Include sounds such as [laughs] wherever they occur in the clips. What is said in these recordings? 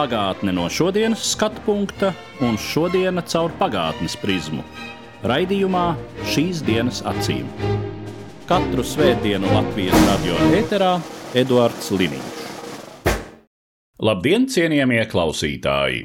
Pagātne no šodienas skatu punkta un šodienas caur pagātnes prizmu. Raidījumā šīs dienas acīm. Katru svētdienu Latvijas radio eterā Eduards Liniņš. Labdien, cienījamie klausītāji!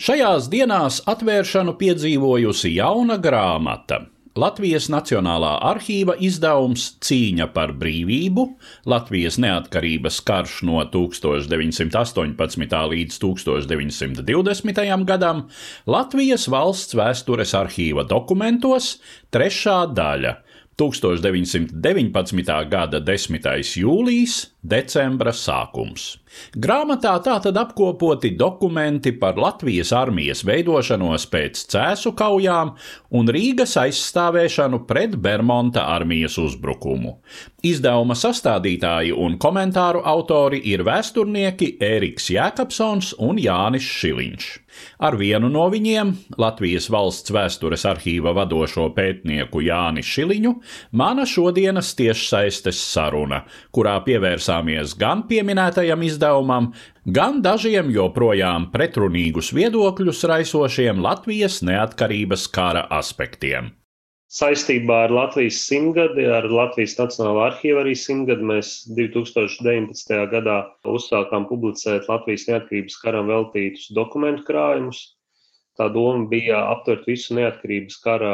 Šajās dienās atvēršanu piedzīvojusi jauna grāmata. Latvijas Nacionālā arhīva izdevums Cīņa par brīvību, Latvijas neatkarības karš no 1918. līdz 1920. gadam, Latvijas valsts vēstures arhīva dokumentos, trešā daļa 1919. gada 10. jūlijas, decembra sākums. Grāmatā tātad apkopoti dokumenti par Latvijas armijas veidošanos pēc cēsu kaujām un Rīgas aizstāvēšanu pret Bermonta armijas uzbrukumu. Izdevuma sastādītāji un komentāru autori ir vēsturnieki Ēriks Jēkabsons un Jānis Šiliņš. Ar vienu no viņiem, Latvijas valsts vēstures arhīva vadošo pētnieku Jāni Šiliņu, mana šodienas tiešsaistes saruna, kurā pievērsāmies gan pieminētajam izdevumam, gan dažiem joprojām pretrunīgus viedokļus raisošiem Latvijas neatkarības kara aspektiem. Saistībā ar Latvijas simtgadi, ar Latvijas Nacionālo arhīvu arī simtgadi mēs 2019. gadā uzsākām publicēt Latvijas neatkarības karam veltītus dokumentu krājumus. Tā doma bija aptvert visu neatkarības kara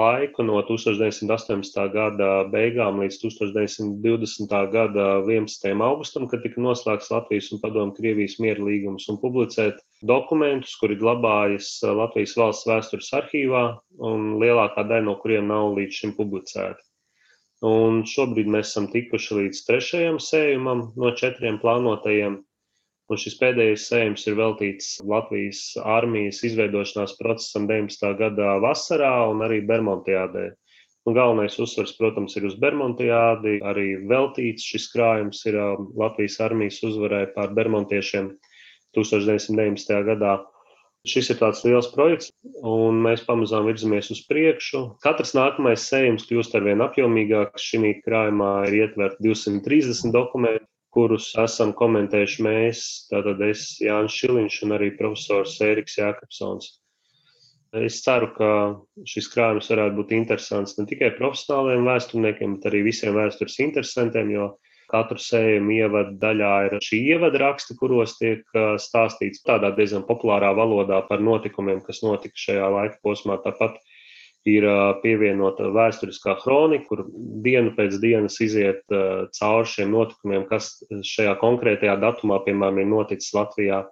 laiku no 1918. gada beigām līdz 1920. gada 11. augustam, kad tika noslēgts Latvijas un Padomu Krievijas miera līgums, un publicēt dokumentus, kuri glabājas Latvijas valsts vēstures arhīvā, un lielākā daļa no kuriem nav līdz šim publicēta. Un šobrīd mēs esam tikuši līdz trešajam sējumam no četriem plānotajiem. Un šis pēdējais sējums ir veltīts Latvijas armijas izveidošanās procesam 19. gada vasarā un arī Bermontiādē. Un galvenais uzsvers, protams, ir uz Bermontiādi. Arī veltīts šis krājums ir Latvijas armijas uzvarai pār Bermontiešiem 1919. gadā. Šis ir tāds liels projekts, un mēs pamazām virzamies uz priekšu. Katrs nākamais sējums kļūst ar vien apjomīgāks. Šī krājumā ir ietverti 230 dokumenti, kurus esam komentējuši mēs, tātad es, Jānis Šiliņš un arī profesors Ēriks Jākapsons. Es ceru, ka šis krājums varētu būt interesants ne tikai profesionāliem vēsturniekiem, bet arī visiem vēstures interesantiem, jo katru sējumu ievada daļā ir šī ievada raksti, kuros tiek stāstīts tādā diezgan populārā valodā par notikumiem, kas notika šajā laika posmā. Tāpat ir pievienota vēsturiskā kronika, kur dienu pēc dienas iziet cauri šiem notikumiem, kas šajā konkrētajā datumā, piemēram, ir noticis Latvijā.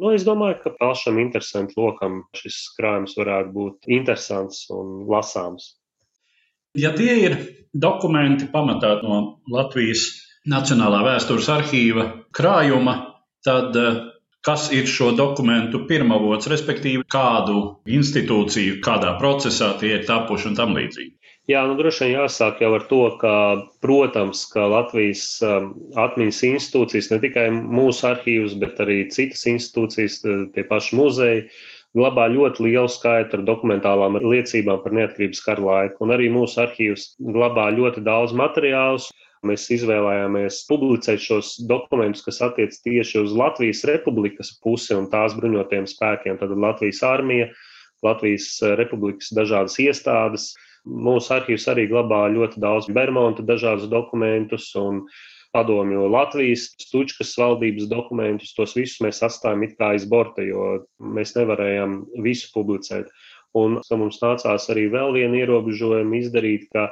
Nu, es domāju, ka pašam interesantam lokam šis krājums varētu būt interesants un lasāms. Ja tie ir dokumenti pamatā no Latvijas Nacionālā vēstures arhīva krājuma, tad kas ir šo dokumentu pirmavots, respektīvi kādu institūciju, kādā procesā tie ir tapuši un tam līdzīgi. Jā, nu droši vien jāsāk jau ar to, ka, protams, ka Latvijas atmiņas institūcijas, ne tikai mūsu arhīvs, bet arī citas institūcijas, tie paši muzeji, glabā ļoti lielu skaitu ar dokumentālām liecībām par neatkarības kara laiku. Un arī mūsu arhīvs glabā ļoti daudz materiālus. Mēs izvēlējāmies publicēt šos dokumentus, kas attiec tieši uz Latvijas republikas pusi un tās bruņotajiem spēkiem. Tad Latvijas armija, Latvijas republikas dažādas iestādes. Mūsu arhīvs arī glabā ļoti daudz Bermuda dažādus dokumentus un padomju Latvijas, Stučkas valdības dokumentus. Tos visus mēs atstājam it kā aiz borta, jo mēs nevarējām visu publicēt. Un mums nācās arī vēl vienu ierobežojumu izdarīt, ka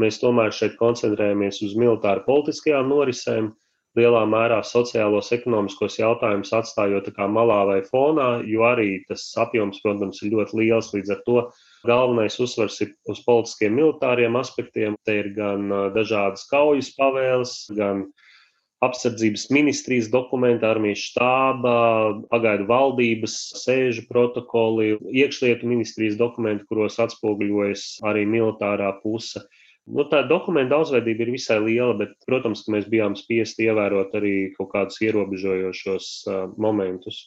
mēs tomēr šeit koncentrējamies uz militāru politiskajām norisēm, lielā mērā sociālos, ekonomiskos jautājumus atstājot malā vai fonā, jo arī tas apjoms, protams, ir ļoti liels. Līdz ar to galvenais uzsvers ir uz politiskiem, militāriem aspektiem. Te ir gan dažādas kaujas pavēles, gan apsardzības ministrijas dokumenti, armijas štāba, pagaidu valdības sēžu protokoli, iekšlietu ministrijas dokumenti, kuros atspoguļojas arī militārā puse. Nu, tā dokumenta daudzveidība ir visai liela, bet, protams, mēs bijām spiesti ievērot arī kaut kādus ierobežojošos uh, momentus.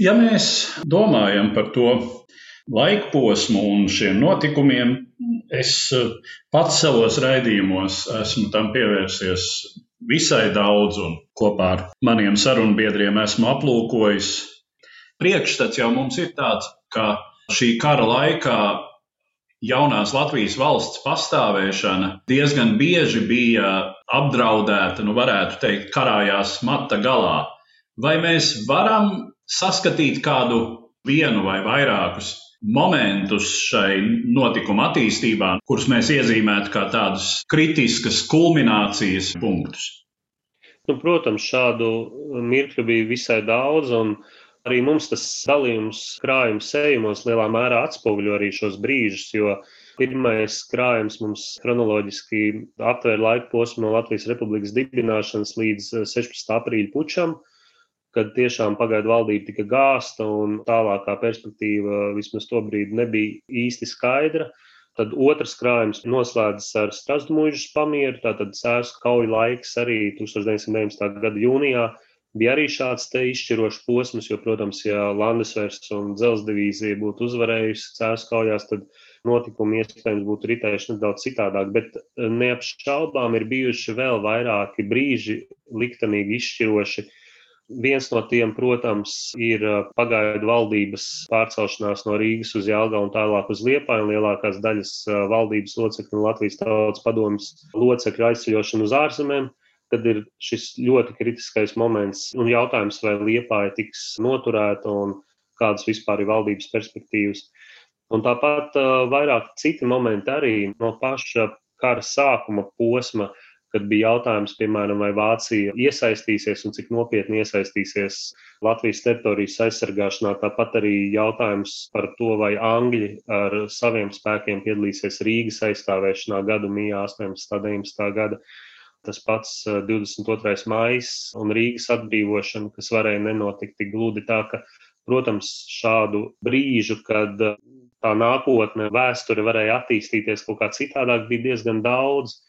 Ja mēs domājam par to laika posmu un šiem notikumiem, es pats savos raidījumos esmu tam pievērsies visai daudz un kopā ar maniem sarunbiedriem esmu aplūkojis. Priekšstats jau mums ir tāds, ka šī kara laikā jaunās Latvijas valsts pastāvēšana diezgan bieži bija apdraudēta, nu, varētu teikt, karājās mata galā. Vai mēs varam saskatīt kādu vienu vai vairākus momentus šai notikuma attīstībā, kurus mēs iezīmētu kā tādus kritiskas kulminācijas punktus? Nu, protams, šādu mirkļu bija visai daudz, un arī mums tas dalījums krājuma sējumos lielā mērā atspoguļo arī šos brīžus, jo pirmais krājums mums chronoloģiski aptver laika posmu no Latvijas Republikas dibināšanas līdz 16. aprīļa pučam, kad tiešām pagaidu valdība tika gāsta un tālākā perspektīva vismaz to brīdi nebija īsti skaidra. Tad otrs krājums noslēdzas ar Strasdmuļžas pamieru, tātad sērs kauju laiks arī 1919. gada jūnijā. Bija arī šāds izšķirošs posms, jo, protams, ja Landesvers un Dzels divīzija būtu uzvarējusi cērs kaujās, tad notikumi iespējams būtu ritējuši nedaudz citādāk, bet neapšaubām ir bijuši vēl vairāki brīži liktenīgi izšķiroši Viens no tiem, protams, ir uh, pagaidu valdības pārcelšanās no Rīgas uz Jālgaunu un tālāk uz Liepāju. Lielākās daļas uh, valdības locekļu un Latvijas tautas padomas locekļu aizceļošanu uz ārzemēm, kad ir šis ļoti kritiskais moments un jautājums, vai Liepāja tiks noturēta un kādas vispār ir valdības perspektīvas. Un tāpat uh, vairāk citi momenti arī no paša kara sākuma posma kad bija jautājums, piemēram, vai Vācija iesaistīsies un cik nopietni iesaistīsies Latvijas teritorijas aizsargāšanā. Tāpat arī jautājums par to, vai Angļi ar saviem spēkiem piedalīsies Rīgas aizstāvēšanā gadu mijā 18. un 19. gada. Tas pats 22. maijs un Rīgas atbrīvošana, kas varēja nenotikt tik gludi tā, ka, protams, šādu brīžu, kad tā nākotne, vēsture varēja attīstīties kaut kā citādāk, bija diezgan daudz.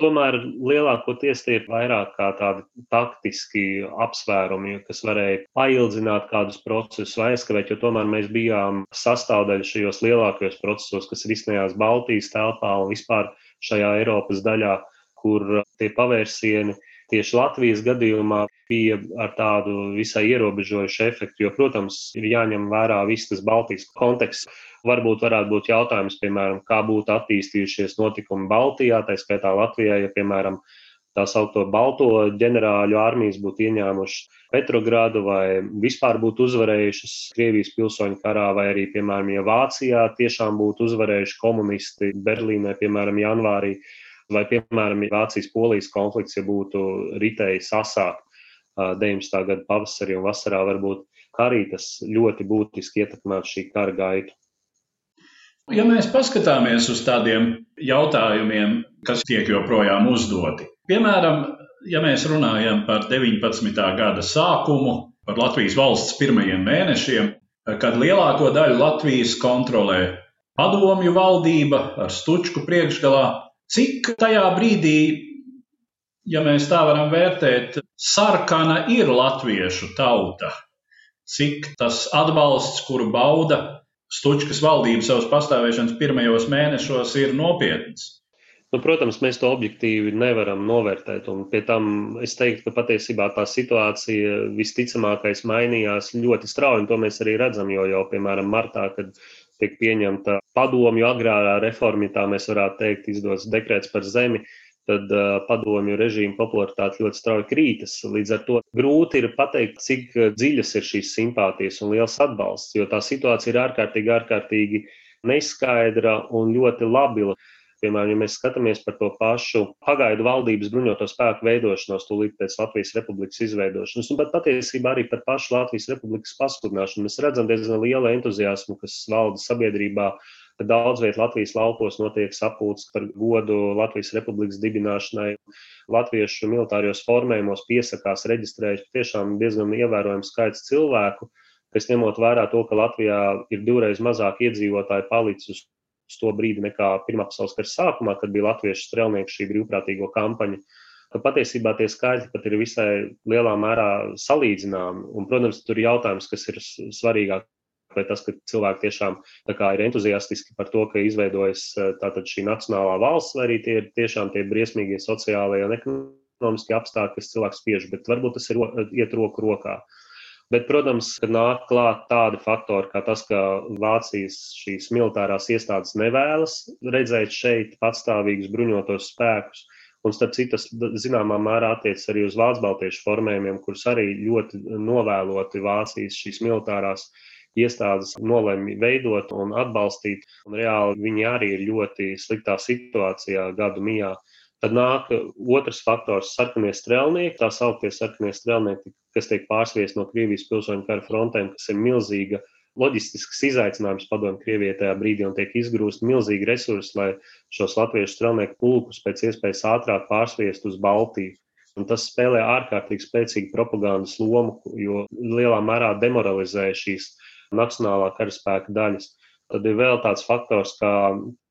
Tomēr lielākoties tie ir vairāk kā tādi taktiski apsvērumi, kas varēja paildzināt kādus procesus vai aizkavēt, jo tomēr mēs bijām sastāvdaļa šajos lielākajos procesos, kas risinājās Baltijas telpā un vispār šajā Eiropas daļā, kur tie pavērsieni tieši Latvijas gadījumā bija ar tādu visai ierobežojušu efektu, jo, protams, ir jāņem vērā viss tas Baltijas konteksts. Varbūt varētu būt jautājums, piemēram, kā būtu attīstījušies notikumi Baltijā, tā skaitā Latvijā, ja, piemēram, tā saucamo balto ģenerāļu armijas būtu ieņēmušas Petrogradu vai vispār būtu uzvarējušas Krievijas pilsoņu karā, vai arī, piemēram, ja Vācijā tiešām būtu uzvarējuši komunisti Berlīnē, piemēram, janvārī, vai, piemēram, Vācijas-Polijas konflikts, ja būtu ritējis asāk 19. gada pavasarī un vasarā, varbūt arī tas ļoti būtiski ietekmētu šī kara gaitu. Ja mēs paskatāmies uz tādiem jautājumiem, kas tiek joprojām uzdoti, piemēram, ja mēs runājam par 19. gada sākumu, par Latvijas valsts pirmajiem mēnešiem, kad lielāko daļu Latvijas kontrolē padomju valdība ar stučku priekšgalā, cik tajā brīdī, ja mēs tā varam vērtēt, sarkana ir latviešu tauta, cik tas atbalsts, kuru bauda Stučkas valdība savas pastāvēšanas pirmajos mēnešos ir nopietns. Nu, protams, mēs to objektīvi nevaram novērtēt. Pie tam es teiktu, ka patiesībā tā situācija visticamākais mainījās ļoti strauji, un to mēs arī redzam. Jo jau, piemēram, martā, kad tiek pieņemta padomju agrārā reforma, tā mēs varētu teikt, izdots dekrets par zemi, tad uh, padomju režīma popularitāte ļoti strauji krītas. Līdz ar to grūti ir pateikt, cik dziļas ir šīs simpātijas un liels atbalsts, jo tā situācija ir ārkārtīgi, ārkārtīgi neskaidra un ļoti labila. Piemēram, ja mēs skatāmies par to pašu pagaidu valdības bruņoto spēku veidošanos, tūlīt pēc Latvijas republikas izveidošanas, un pat patiesībā arī par pašu Latvijas republikas pasludināšanu, mēs redzam diezgan lielu entuziasmu, kas valda sabiedrībā daudz vietā Latvijas laukos notiek sapulcs par godu Latvijas republikas dibināšanai. Latviešu militārijos formējumos piesakās reģistrējuši tiešām diezgan ievērojams skaits cilvēku, kas ņemot vērā to, ka Latvijā ir divreiz mazāk iedzīvotāji palicis uz to brīdi nekā Pirmā pasaules kara sākumā, kad bija latviešu strelnieku šī brīvprātīgo kampaņa. Patiesībā tie skaitļi pat ir visai lielā mērā salīdzināmi. Un, protams, tur ir jautājums, kas ir svarīgāk vai tas, ka cilvēki tiešām ir entuziastiski par to, ka izveidojas tātad šī nacionālā valsts, vai arī tie ir tiešām tie briesmīgie sociālie un ekonomiskie apstākļi, kas cilvēks spiež, bet varbūt tas ir iet roku rokā. Bet, protams, nāk klāt tādi faktori, kā tas, ka Vācijas šīs militārās iestādes nevēlas redzēt šeit patstāvīgus bruņotos spēkus. Un, starp citu, tas zināmā mērā attiecas arī uz Vācu baltiešu formējumiem, kurus arī ļoti novēloti Vācijas šīs militārās iestādes nolēma veidot un atbalstīt. Un reāli viņi arī ir ļoti sliktā situācijā gadu mijā. Tad nāk otrs faktors - sarkanie strēlnieki, tā sauktie sarkanie strēlnieki, kas tiek pārsviesti no Krievijas pilsoņu kara frontēm, kas ir milzīga loģistisks izaicinājums padomju Krievijai tajā brīdī un tiek izgrūst milzīgi resursi, lai šos latviešu strēlnieku pulkus pēc iespējas ātrāk pārsviest uz Baltiju. Un tas spēlē ārkārtīgi spēcīgu propagandas lomu, jo lielā mērā demoralizē šīs nacionālā karaspēka daļas. Tad ir vēl tāds faktors, ka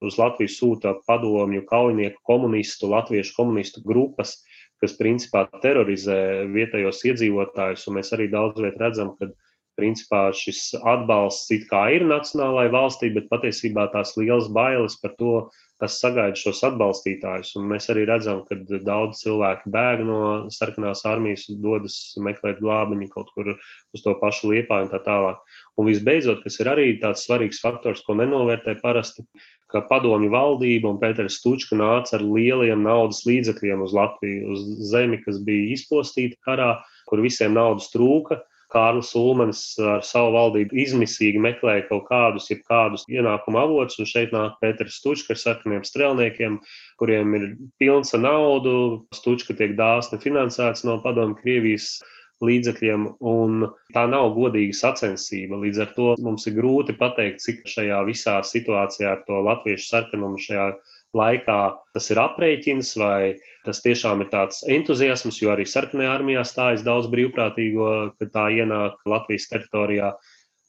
uz Latviju sūta padomju kaujinieku komunistu, latviešu komunistu grupas, kas principā terorizē vietējos iedzīvotājus. Un mēs arī daudz viet redzam, ka principā šis atbalsts it kā ir nacionālajai valstī, bet patiesībā tās liels bailes par to, kas sagaida šos atbalstītājus. Un mēs arī redzam, ka daudz cilvēku bēg no sarkanās armijas, dodas meklēt glābiņu kaut kur uz to pašu liepāju un tā tālāk. Un visbeidzot, kas ir arī tāds svarīgs faktors, ko nenovērtē parasti, ka padomju valdība un Pēters Stučka nāca ar lieliem naudas līdzekļiem uz Latviju, uz zemi, kas bija izpostīta karā, kur visiem naudas trūka Kārlis Ulmans ar savu valdību izmisīgi meklēja kaut kādus, jeb kādus ienākumu avotus, un šeit nāk Pēters Stučka ar sarkaniem strēlniekiem, kuriem ir pilns ar naudu. Stučka tiek dāsni finansēts no padomu Krievijas līdzekļiem, un tā nav godīga sacensība. Līdz ar to mums ir grūti pateikt, cik šajā visā situācijā ar to latviešu sarkanumu šajā laikā tas ir aprēķins, vai tas tiešām ir tāds entuziasms, jo arī sarkanajā armijā stājas daudz brīvprātīgo, kad tā ienāk Latvijas teritorijā.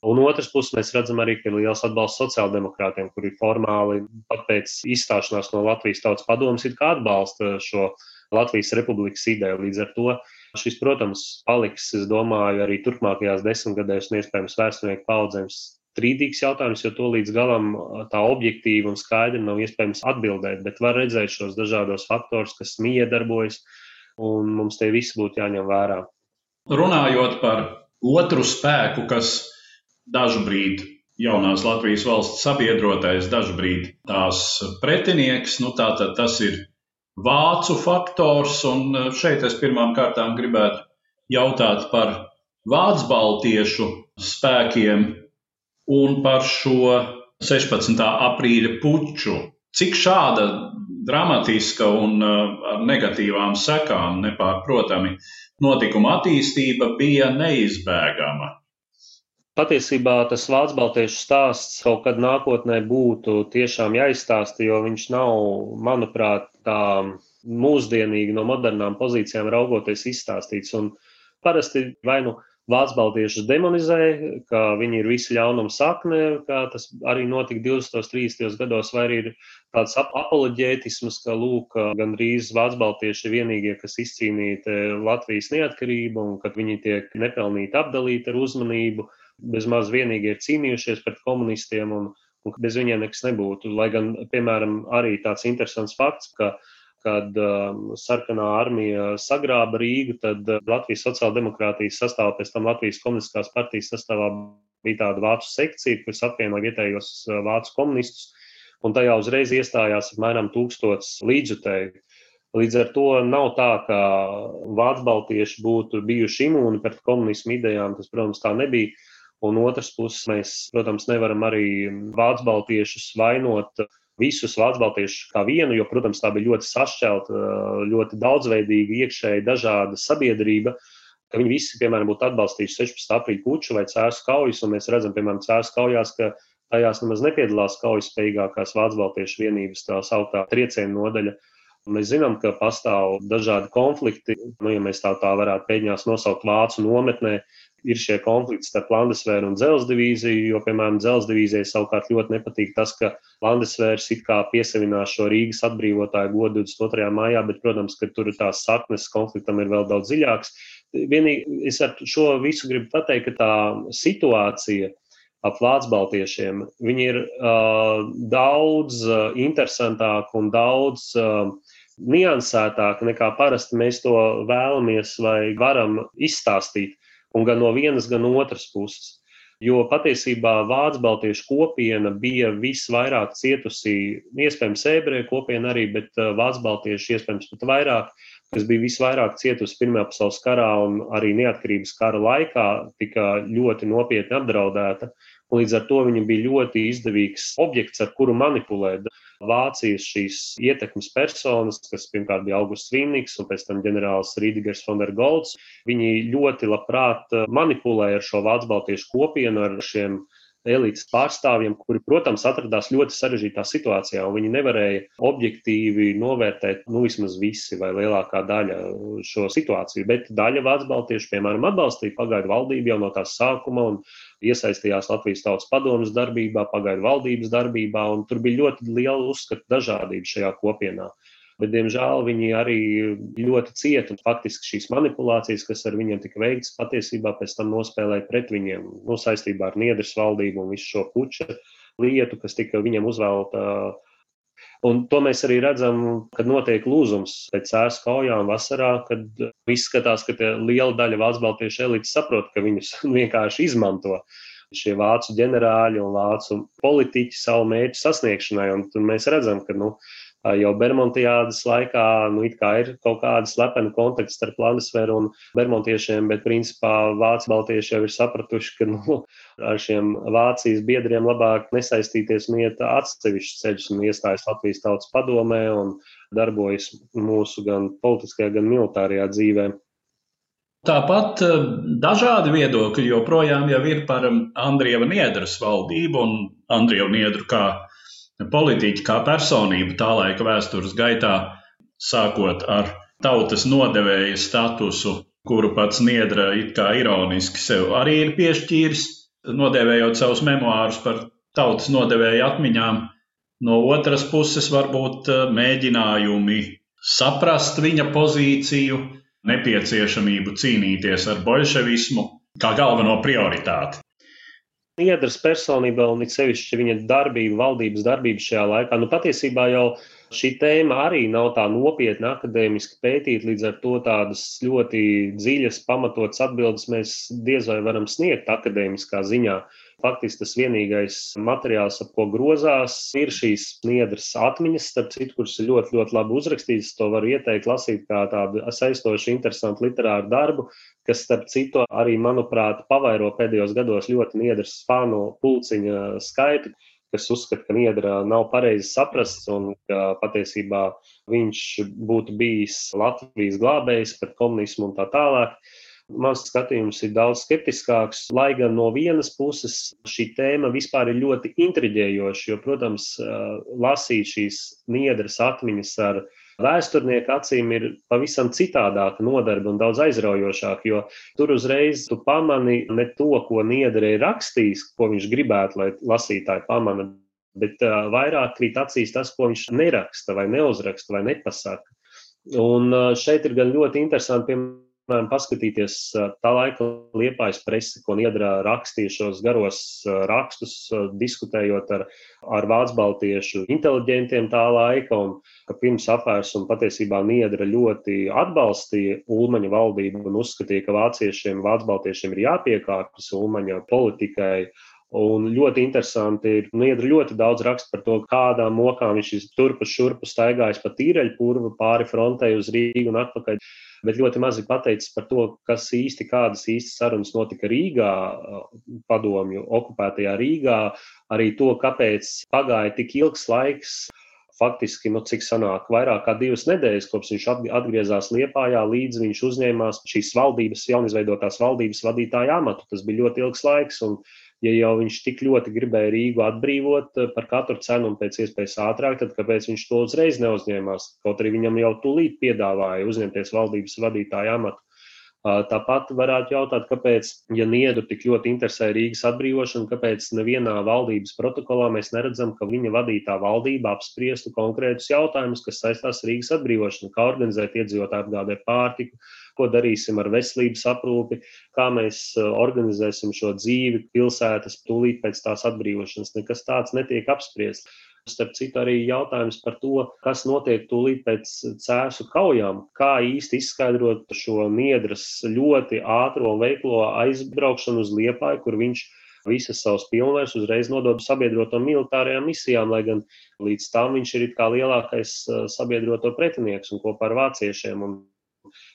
Un otrs puses mēs redzam arī, ka ir liels atbalsts sociāldemokrātiem, kuri formāli pat pēc izstāšanās no Latvijas tautas padomas ir kā atbalsta šo Latvijas republikas ideju. Līdz ar to šis, protams, paliks, es domāju, arī turpmākajās desmitgadēs un iespējams vēsturnieku paudzēm strīdīgs jautājums, jo to līdz galam tā objektīvi un skaidri nav iespējams atbildēt, bet var redzēt šos dažādos faktorus, kas miedarbojas, un mums tie visi būtu jāņem vērā. Runājot par otru spēku, kas dažbrīd jaunās Latvijas valsts sabiedrotais, dažbrīd tās pretinieks, nu tātad tas ir vācu faktors, un šeit es pirmām kārtām gribētu jautāt par vācu baltiešu spēkiem, un par šo 16. aprīļa puču. Cik šāda dramatiska un uh, ar negatīvām sekām nepārprotami notikuma attīstība bija neizbēgama. Patiesībā tas vācu baltiešu stāsts kaut kad nākotnē būtu tiešām jāizstāsta, jo viņš nav, manuprāt, tā mūsdienīgi no modernām pozīcijām raugoties izstāstīts. Un parasti vai nu Vācu baltiešus demonizē, ka viņi ir visi ļaunuma sakne, kā tas arī notika 20. un 30. gados, vai arī ir tāds apoloģētisms, ka lūk, gandrīz Vācu baltieši ir vienīgie, kas izcīnīja Latvijas neatkarību un ka viņi tiek nepelnīti apdalīti ar uzmanību, bezmaz vienīgi ir cīnījušies pret komunistiem un, un bez viņiem nekas nebūtu. Lai gan, piemēram, arī tāds interesants fakts, ka kad um, sarkanā armija sagrāba Rīgu, tad uh, Latvijas sociāldemokrātijas sastāvā, pēc tam Latvijas komunistiskās partijas sastāvā bija tāda vācu sekcija, kas apvienoja vietējos uh, vācu komunistus, un tajā uzreiz iestājās apmēram tūkstots līdzjutēju. Līdz ar to nav tā, ka vācu baltieši būtu bijuši imūni pret komunismu idejām, tas, protams, tā nebija. Un otrs puses, mēs, protams, nevaram arī vācu baltiešus vainot visus baltiešus kā vienu, jo, protams, tā bija ļoti sašķelta, ļoti daudzveidīga, iekšēji dažāda sabiedrība. Viņi visi, piemēram, būtu atbalstījuši 16. aprīļa puču vai cēlus kaujas, un mēs redzam, piemēram, cēlus kaujās, ka Tajās nemaz nepiedalās kaujaspējīgākās Vācu Baltiešu vienības tā sauktā trieciena nodaļa. Mēs zinām, ka pastāv dažādi konflikti. Nu, ja mēs tā, tā varētu mēģināt nosaukt vācu nometnē, ir šie konflikti starp Landesvēru un Dzelzceļa divīziju, jo, piemēram, Dzelzceļa divīzijai savukārt ļoti nepatīk tas, ka Landesvērs it kā piesavinās šo Rīgas atbrīvotāju godu 22. maijā, bet, protams, ka tur tās saknes konfliktam ir vēl daudz dziļākas. Vienīgi es ar šo visu gribu pateikt, ka tā situācija ap Vācu baltiešiem. Viņi ir uh, daudz uh, interesantāki un daudz uh, niansētāki nekā parasti mēs to vēlamies vai varam izstāstīt. Un gan no vienas, gan no otras puses. Jo patiesībā Vācu baltiešu kopiena bija visvairāk cietusi, iespējams, ebreju kopiena arī, bet Vācu baltieši iespējams pat vairāk, kas bija visvairāk cietusi Pirmajā pasaules karā un arī neatkarības kara laikā, tika ļoti nopietni apdraudēta. Uh, Līdz ar to viņa bija ļoti izdevīgs objekts, ar kuru manipulēt. Vācijas šīs ietekmes personas, kas pirmkārt bija Augusts Vīnīgs un pēc tam ģenerālis Rīdgers von der Golds, viņi ļoti labprāt manipulēja ar šo Vācu Baltiešu kopienu, ar šiem elites pārstāvjiem, kuri, protams, atradās ļoti sarežģītā situācijā, un viņi nevarēja objektīvi novērtēt, nu, vismaz visi vai lielākā daļa šo situāciju. Bet daļa Vācu baltiešu, piemēram, atbalstīja pagaidu valdību jau no tās sākuma un iesaistījās Latvijas tautas padomus darbībā, pagaidu valdības darbībā, un tur bija ļoti liela uzskatu dažādība šajā kopienā bet, diemžēl, viņi arī ļoti cieta. Faktiski šīs manipulācijas, kas ar viņiem tika veikts, patiesībā pēc tam nospēlēja pret viņiem nu, saistībā ar Niedras valdību un visu šo puča lietu, kas tika viņiem uzvēlta. Un to mēs arī redzam, kad notiek lūzums pēc sēnes kaujām vasarā, kad izskatās, ka liela daļa Vācu baltiešu elites saprot, ka viņus [laughs] vienkārši izmanto šie vācu ģenerāļi un vācu politiķi savu mērķu sasniegšanai. Un mēs redzam, ka nu, jau Bermudiādas laikā nu, ir kaut kāda slepena kontakta starp Latviju un Bermudiešiem, bet principā Vācu baltieši jau ir sapratuši, ka nu, [laughs] ar šiem Vācijas biedriem labāk nesaistīties un iet atsevišķus ceļus un iestājas Latvijas tautas padomē un darbojas mūsu gan politiskajā, gan militārajā dzīvē. Tāpat dažādi viedokļi joprojām ir par Andrieva Niedras valdību un Andrievu Niedru kā politiķi kā personība tā laika vēstures gaitā, sākot ar tautas nodevēja statusu, kuru pats Niedra it kā ironiski sev arī ir piešķīris, nodēvējot savus memoārus par tautas nodevēja atmiņām. No otras puses, varbūt eh, mēģinājumi saprast viņa pozīciju, nepieciešamību cīnīties ar bolševismu kā galveno prioritāti. Niedras personība un it sevišķi viņa darbība, valdības darbība šajā laikā, nu patiesībā jau šī tēma arī nav tā nopietni akadēmiski pētīta, līdz ar to tādas ļoti dziļas, pamatotas atbildes mēs diez vai varam sniegt akadēmiskā ziņā. Faktiski tas vienīgais materiāls, ap ko grozās, ir šīs niedras atmiņas, starp citu, kuras ir ļoti, ļoti labi uzrakstītas. To var ieteikt lasīt kā tādu saistošu, interesantu literāru darbu, kas, starp citu, arī, manuprāt, pavairo pēdējos gados ļoti niedras fanu pulciņa skaitu kas uzskata, ka Niedra nav pareizi saprasts un ka patiesībā viņš būtu bijis Latvijas glābējs pret komunismu un tā tālāk. Mans skatījums ir daudz skeptiskāks, lai gan no vienas puses šī tēma vispār ir ļoti intriģējoša, jo, protams, lasīt šīs niedras atmiņas ar vēsturnieku acīm ir pavisam citādāka nodarbe un daudz aizraujošāka, jo tur uzreiz tu pamani ne to, ko niedra ir rakstījis, ko viņš gribētu, lai lasītāji pamana, bet vairāk krīt acīs tas, ko viņš neraksta vai neuzraksta vai nepasaka. Un šeit ir gan ļoti interesanti, piemēram, piemēram, paskatīties tā laika liepājas presi, ko Niedrā rakstīja šos garos rakstus, diskutējot ar, ar vācu baltiešu inteliģentiem tā laika, un ka pirms apvērsuma patiesībā Niedra ļoti atbalstīja Ulmaņa valdību un uzskatīja, ka vāciešiem, vācu baltiešiem ir jāpiekāpjas Ulmaņa politikai. Un ļoti interesanti ir, nu, ir ļoti daudz rakstu par to, kādām mokām viņš ir turpu šurpu staigājis pa tīreļu purvu pāri frontei uz Rīgu un atpakaļ bet ļoti maz ir pateicis par to, kas īsti, kādas īstas sarunas notika Rīgā, padomju okupētajā Rīgā, arī to, kāpēc pagāja tik ilgs laiks. Faktiski, nu, cik sanāk, vairāk kā divas nedēļas, kopš viņš atgriezās Liepājā, līdz viņš uzņēmās šīs valdības, jaunizveidotās valdības vadītāja amatu. Tas bija ļoti ilgs laiks, un ja jau viņš tik ļoti gribēja Rīgu atbrīvot par katru cenu un pēc iespējas ātrāk, tad kāpēc viņš to uzreiz neuzņēmās? Kaut arī viņam jau tūlīt piedāvāja uzņemties valdības vadītāja amatu. Tāpat varētu jautāt, kāpēc, ja Niedru tik ļoti interesē Rīgas atbrīvošana, kāpēc nevienā valdības protokolā mēs neredzam, ka viņa vadītā valdība apspriestu konkrētus jautājumus, kas saistās Rīgas atbrīvošanu, kā organizēt iedzīvotāju apgādē pārtiku, ko darīsim ar veselības aprūpi, kā mēs organizēsim šo dzīvi pilsētas tūlīt pēc tās atbrīvošanas. Nekas tāds netiek apspriests. Starp citu, arī jautājums par to, kas notiek tūlīt pēc cēsu kaujām, kā īsti izskaidrot šo niedras ļoti ātro un veiklo aizbraukšanu uz Liepāju, kur viņš visas savas pilnvaras uzreiz nodod sabiedroto militārajām misijām, lai gan līdz tam viņš ir kā lielākais eh, sabiedroto pretinieks un kopā ar vāciešiem. Un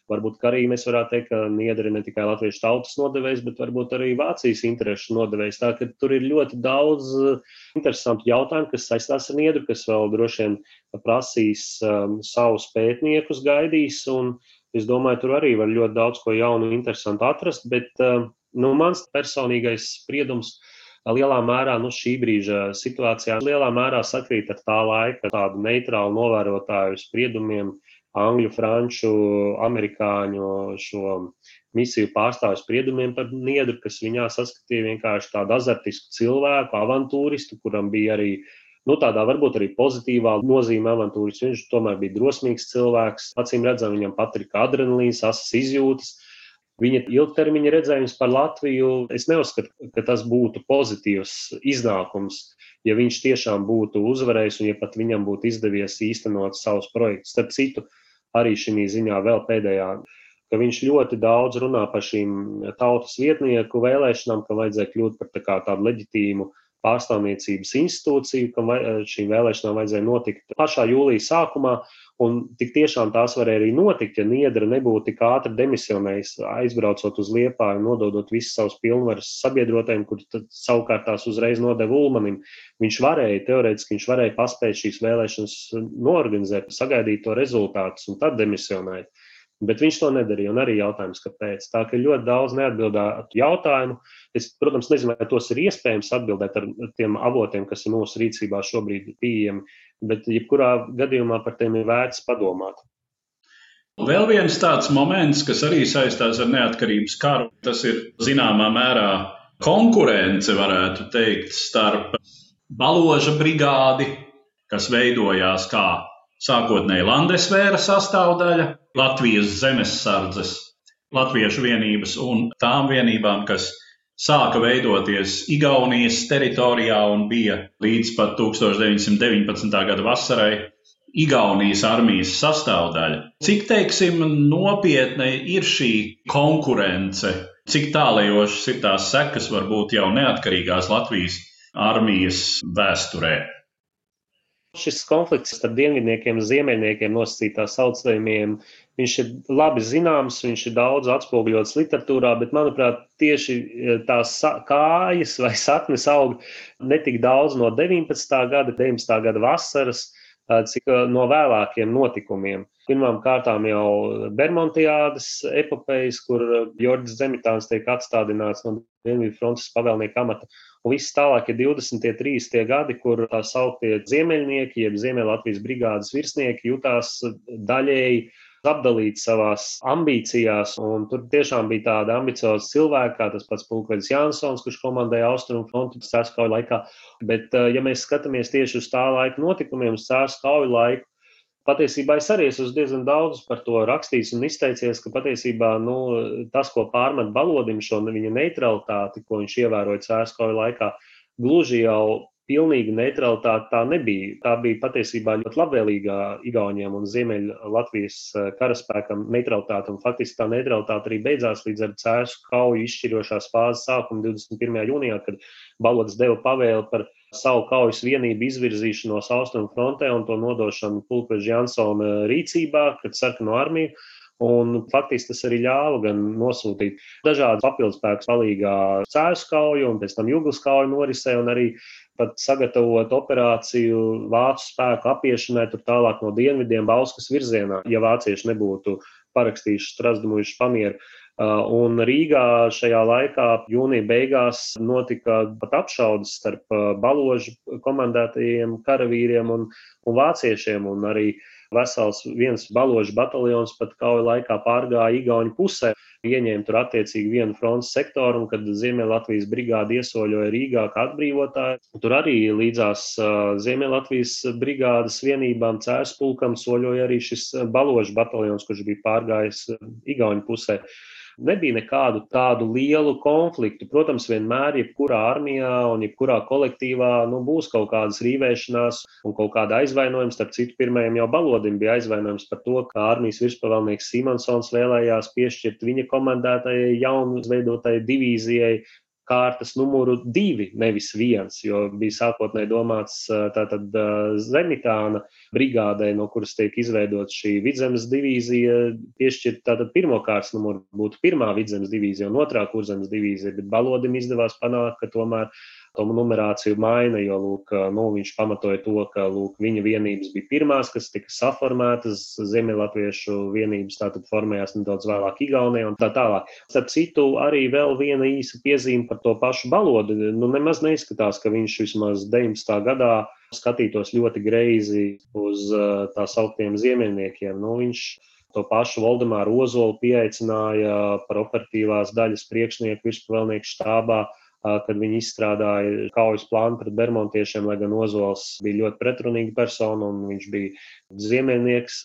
Varbūt arī mēs varētu teikt, ka Niedra ir ne tikai latviešu tautas nodevējs, bet varbūt arī Vācijas interesu nodevējs. Tā ka tur ir ļoti daudz uh, interesantu jautājumu, kas saistās ar Niedru, kas vēl droši vien prasīs um, savus pētniekus, gaidīs. Un es domāju, tur arī var ļoti daudz ko jaunu, interesantu atrast. Bet um, nu, mans personīgais spriedums lielā mērā nu, šī brīža situācijā lielā mērā sakrīt ar tā laika tādu neitrālu novērotāju spriedumiem angļu, franču, amerikāņu šo misiju pārstāvju spriedumiem par Niedru, kas viņā saskatīja vienkārši tādu azartisku cilvēku, avantūristu, kuram bija arī nu, tādā varbūt arī pozitīvā nozīmē avantūris. Viņš tomēr bija drosmīgs cilvēks. Acīm redzam, viņam patika adrenalīns, asas izjūtas. Viņa ilgtermiņa redzējums par Latviju, es neuzskatu, ka tas būtu pozitīvs iznākums, ja viņš tiešām būtu uzvarējis un ja pat viņam būtu izdevies īstenot savus projektus. Starp citu, arī šī ziņā vēl pēdējā, ka viņš ļoti daudz runā par šīm tautas vietnieku vēlēšanām, ka vajadzēja kļūt par tā tādu leģitīmu pārstāvniecības institūciju, kam šīm vēlēšanām vajadzēja notikt pašā jūlijā sākumā, un tik tiešām tās varēja arī notikt, ja Niedra nebūtu tik ātri demisionējis, aizbraucot uz Liepāju, nododot visas savas pilnvaras sabiedrotājiem, kur savukārt tās uzreiz nodeva Ulmanim. Viņš varēja, teorētiski viņš varēja paspēt šīs vēlēšanas norganizēt, sagaidīt to rezultātus un tad demisionēt. Bet viņš to nedarīja. Un arī jautājums, kāpēc. Tā ka ļoti daudz neatbildētu jautājumu. Es, protams, nezinu, vai tos ir iespējams atbildēt ar tiem avotiem, kas ir mūsu rīcībā šobrīd pieejami, bet jebkurā gadījumā par tiem ir vērts padomāt. Vēl viens tāds moments, kas arī saistās ar neatkarības karu, tas ir zināmā mērā konkurence, varētu teikt, starp baloža brigādi, kas veidojās kā sākotnēji Landesvēra sastāvdaļa, Latvijas zemesardzes, Latviešu vienības un tām vienībām, kas sāka veidoties Igaunijas teritorijā un bija līdz pat 1919. gada vasarai Igaunijas armijas sastāvdaļa. Cik, teiksim, nopietna ir šī konkurence, cik tālējošas ir tās sekas varbūt jau neatkarīgās Latvijas armijas vēsturē? Šis konflikts starp dienvidniekiem un ziemeļniekiem nosacītā saucējumiem, viņš ir labi zināms, viņš ir daudz atspoguļots literatūrā, bet, manuprāt, tieši e, tās kājas vai saknes aug ne tik daudz no 19. gada, 19. gada vasaras, e, cik e, no vēlākiem notikumiem. Pirmām kārtām jau Bermontiādas epopejas, kur Jorģis Zemitāns tiek atstādināts no Dienvidu frontes pavēlnieka amata. Un viss tālāk ir 20. 30. gadi, kur tā sauktie ziemeļnieki, jeb Ziemeļlatvijas brigādes virsnieki jutās daļēji apdalīti savās ambīcijās. Tur tiešām bija tāda ambicioza cilvēka, kā tas pats Pulkvedis Jansons, kurš komandēja Austrumu fronti Cēlā kauju laikā. Bet, eh, ja mēs skatāmies tieši uz tā laika notikumiem, uz Cēlā kauju laiku, patiesībā es arī esmu diezgan daudz par to rakstījis un izteicies, ka patiesībā nu, tas, ko pārmet balodim, šo viņa neutralitāti, ko viņš ievēroja cēlā laikā, gluži jau pilnīga neutralitāte tā nebija. Tā bija patiesībā ļoti labvēlīga Igauniem un Ziemeļ-Latvijas eh, karaspēkam neutralitāte. Un faktiski tā neutralitāte arī beidzās līdz ar cēsu kauju izšķirošās fāzes sākumu 21. jūnijā, kad Balots deva pavēli par savu kaujas vienību izvirzīšanos austrumu frontē un to nodošanu Pulkveža Jansona rīcībā pret sarkano armiju. Un faktiski tas arī ļāva gan nosūtīt dažādu papildspēku palīgā cēlus kauju un pēc tam jūglas kauju norisē, un arī pat sagatavot operāciju vācu spēku apiešanai tur tālāk no dienvidiem Bauskas virzienā, ja vācieši nebūtu parakstījuši Strasdumuļu pamieru. Un Rīgā šajā laikā, jūnija beigās, notika pat apšaudes starp baložu komandētajiem karavīriem un, un vāciešiem. Un arī vesels viens baložu bataljons pat kauja laikā pārgāja Igaunijas pusē ieņēma tur attiecīgi vienu frontes sektoru, un kad Ziemeļlatvijas brigāde iesoļoja Rīgā kā atbrīvotāja, tur arī līdzās Ziemeļlatvijas brigādes vienībām cērs pulkam soļoja arī šis baložu bataljons, kurš bija pārgājis Igauņu pusē nebija nekādu tādu lielu konfliktu. Protams, vienmēr, jebkurā armijā un jebkurā kolektīvā, nu, būs kaut kādas rīvēšanās un kaut kāda aizvainojuma. Starp citu, pirmajam jau balodim bija aizvainojums par to, ka armijas virspavēlnieks Simonsons vēlējās piešķirt viņa komandētajai jaunu izveidotajai divīzijai kārtas numuru divi, nevis viens, jo bija sākotnēji domāts tātad Zemitāna brigādē, no kuras tiek izveidot šī vidzemes divīzija, piešķirt tātad pirmo kārtas numuru būtu pirmā vidzemes divīzija un otrā kurzemes divīzija, bet Balodim izdevās panākt, ka tomēr to numerāciju maina, jo lūk, nu, viņš pamatoja to, ka lūk, viņa vienības bija pirmās, kas tika saformētas, Ziemeļlatviešu vienības tātad formējās nedaudz vēlāk Igaunijā un tā tālāk. Starp citu, arī vēl viena īsa piezīme par to pašu balodu. Nu, nemaz neizskatās, ka viņš vismaz 19. gadā skatītos ļoti greizi uz tā sauktiem ziemeļniekiem. Nu, viņš to pašu Valdemāru Ozolu pieaicināja par operatīvās daļas priekšnieku virspavēlnieku štābā kad viņi izstrādāja kaujas plānu pret bermontiešiem, lai gan Ozols bija ļoti pretrunīga persona un viņš bija ziemeļnieks.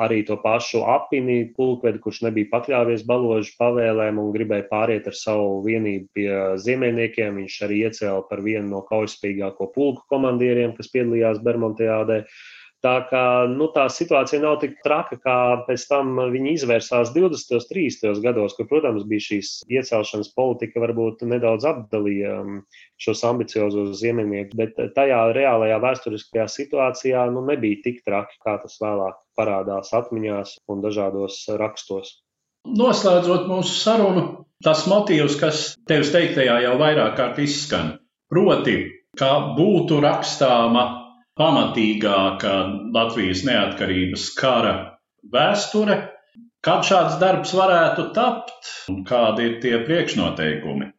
Arī to pašu apini pulkvedi, kurš nebija pakļāvies baložu pavēlēm un gribēja pāriet ar savu vienību pie ziemeļniekiem. Viņš arī iecēla par vienu no kaujaspīgāko pulku komandieriem, kas piedalījās Bermontiādē. Tā kā nu, tā situācija nav tik traka, kā pēc tam viņi izvērsās 20. un 30. gados, kur, protams, bija šīs iecelšanas politika, varbūt nedaudz apdalīja um, šos ambiciozos ziemeļniekus, bet tajā reālajā vēsturiskajā situācijā nu, nebija tik traki, kā tas vēlāk parādās atmiņās un dažādos rakstos. Noslēdzot mūsu sarunu, tas motīvs, kas tevis teiktajā jau vairāk kārt izskan, proti, ka būtu rakstāma pamatīgāka Latvijas neatkarības kara vēsture. Kad šāds darbs varētu tapt un kādi ir tie priekšnoteikumi?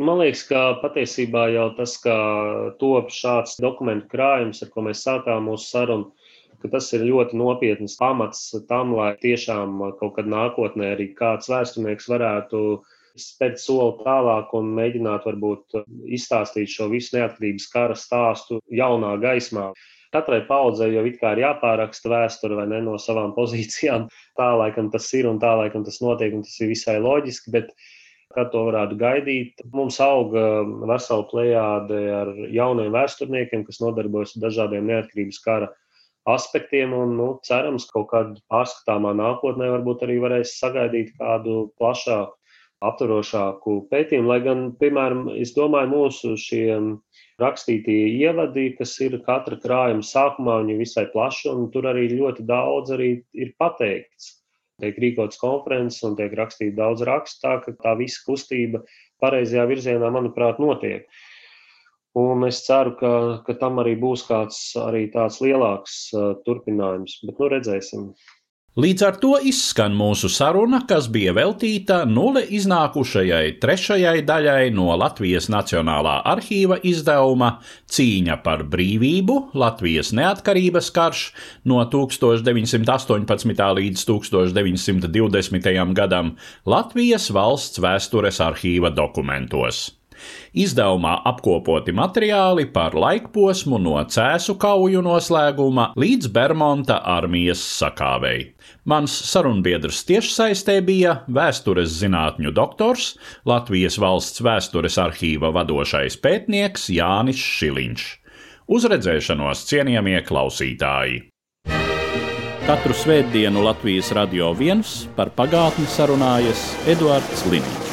Man liekas, ka patiesībā jau tas, ka top šāds dokumentu krājums, ar ko mēs sākām mūsu sarunu, ka tas ir ļoti nopietns pamats tam, lai tiešām kaut kad nākotnē arī kāds vēsturnieks varētu uh, spērt soli tālāk un mēģināt varbūt izstāstīt šo visu neatkarības kara stāstu jaunā gaismā. Katrai paudzei jau ir jāpāraksta vēsture vai ne no savām pozīcijām. Tā laikam tas ir un tā laikam tas notiek, un tas ir visai loģiski. Bet kad to varētu gaidīt. Mums auga vesela plējāde ar jauniem vēsturniekiem, kas nodarbojas ar dažādiem neatkarības kara aspektiem, un nu, cerams, ka kaut kādā pārskatāmā nākotnē varbūt arī varēs sagaidīt kādu plašāku aptverošāku pētījumu, lai gan, piemēram, es domāju, mūsu šie rakstītie ievadi, kas ir katra krājuma sākumā, viņi visai plaši, un tur arī ļoti daudz arī ir pateikts. Tiek rīkots konferences un tiek rakstīts daudz rakstu, tā ka tā visa kustība pareizajā virzienā, manuprāt, notiek. Un es ceru, ka, ka tam arī būs kāds arī tāds lielāks uh, turpinājums, bet nu redzēsim. Līdz ar to izskan mūsu saruna, kas bija veltīta nulle iznākušajai trešajai daļai no Latvijas Nacionālā arhīva izdevuma Cīņa par brīvību, Latvijas neatkarības karš no 1918. līdz 1920. gadam Latvijas valsts vēstures arhīva dokumentos. Izdevumā apkopoti materiāli par laikposmu no Cēsu kauju noslēguma līdz Bermonta armijas sakāvei. Mans sarunbiedrs tiešsaistē bija vēstures zinātņu doktors, Latvijas valsts vēstures arhīva vadošais pētnieks Jānis Šiliņš. Uz redzēšanos, cienījamie klausītāji! Katru svētdienu Latvijas radio viens par pagātni sarunājas Eduards Liniņš.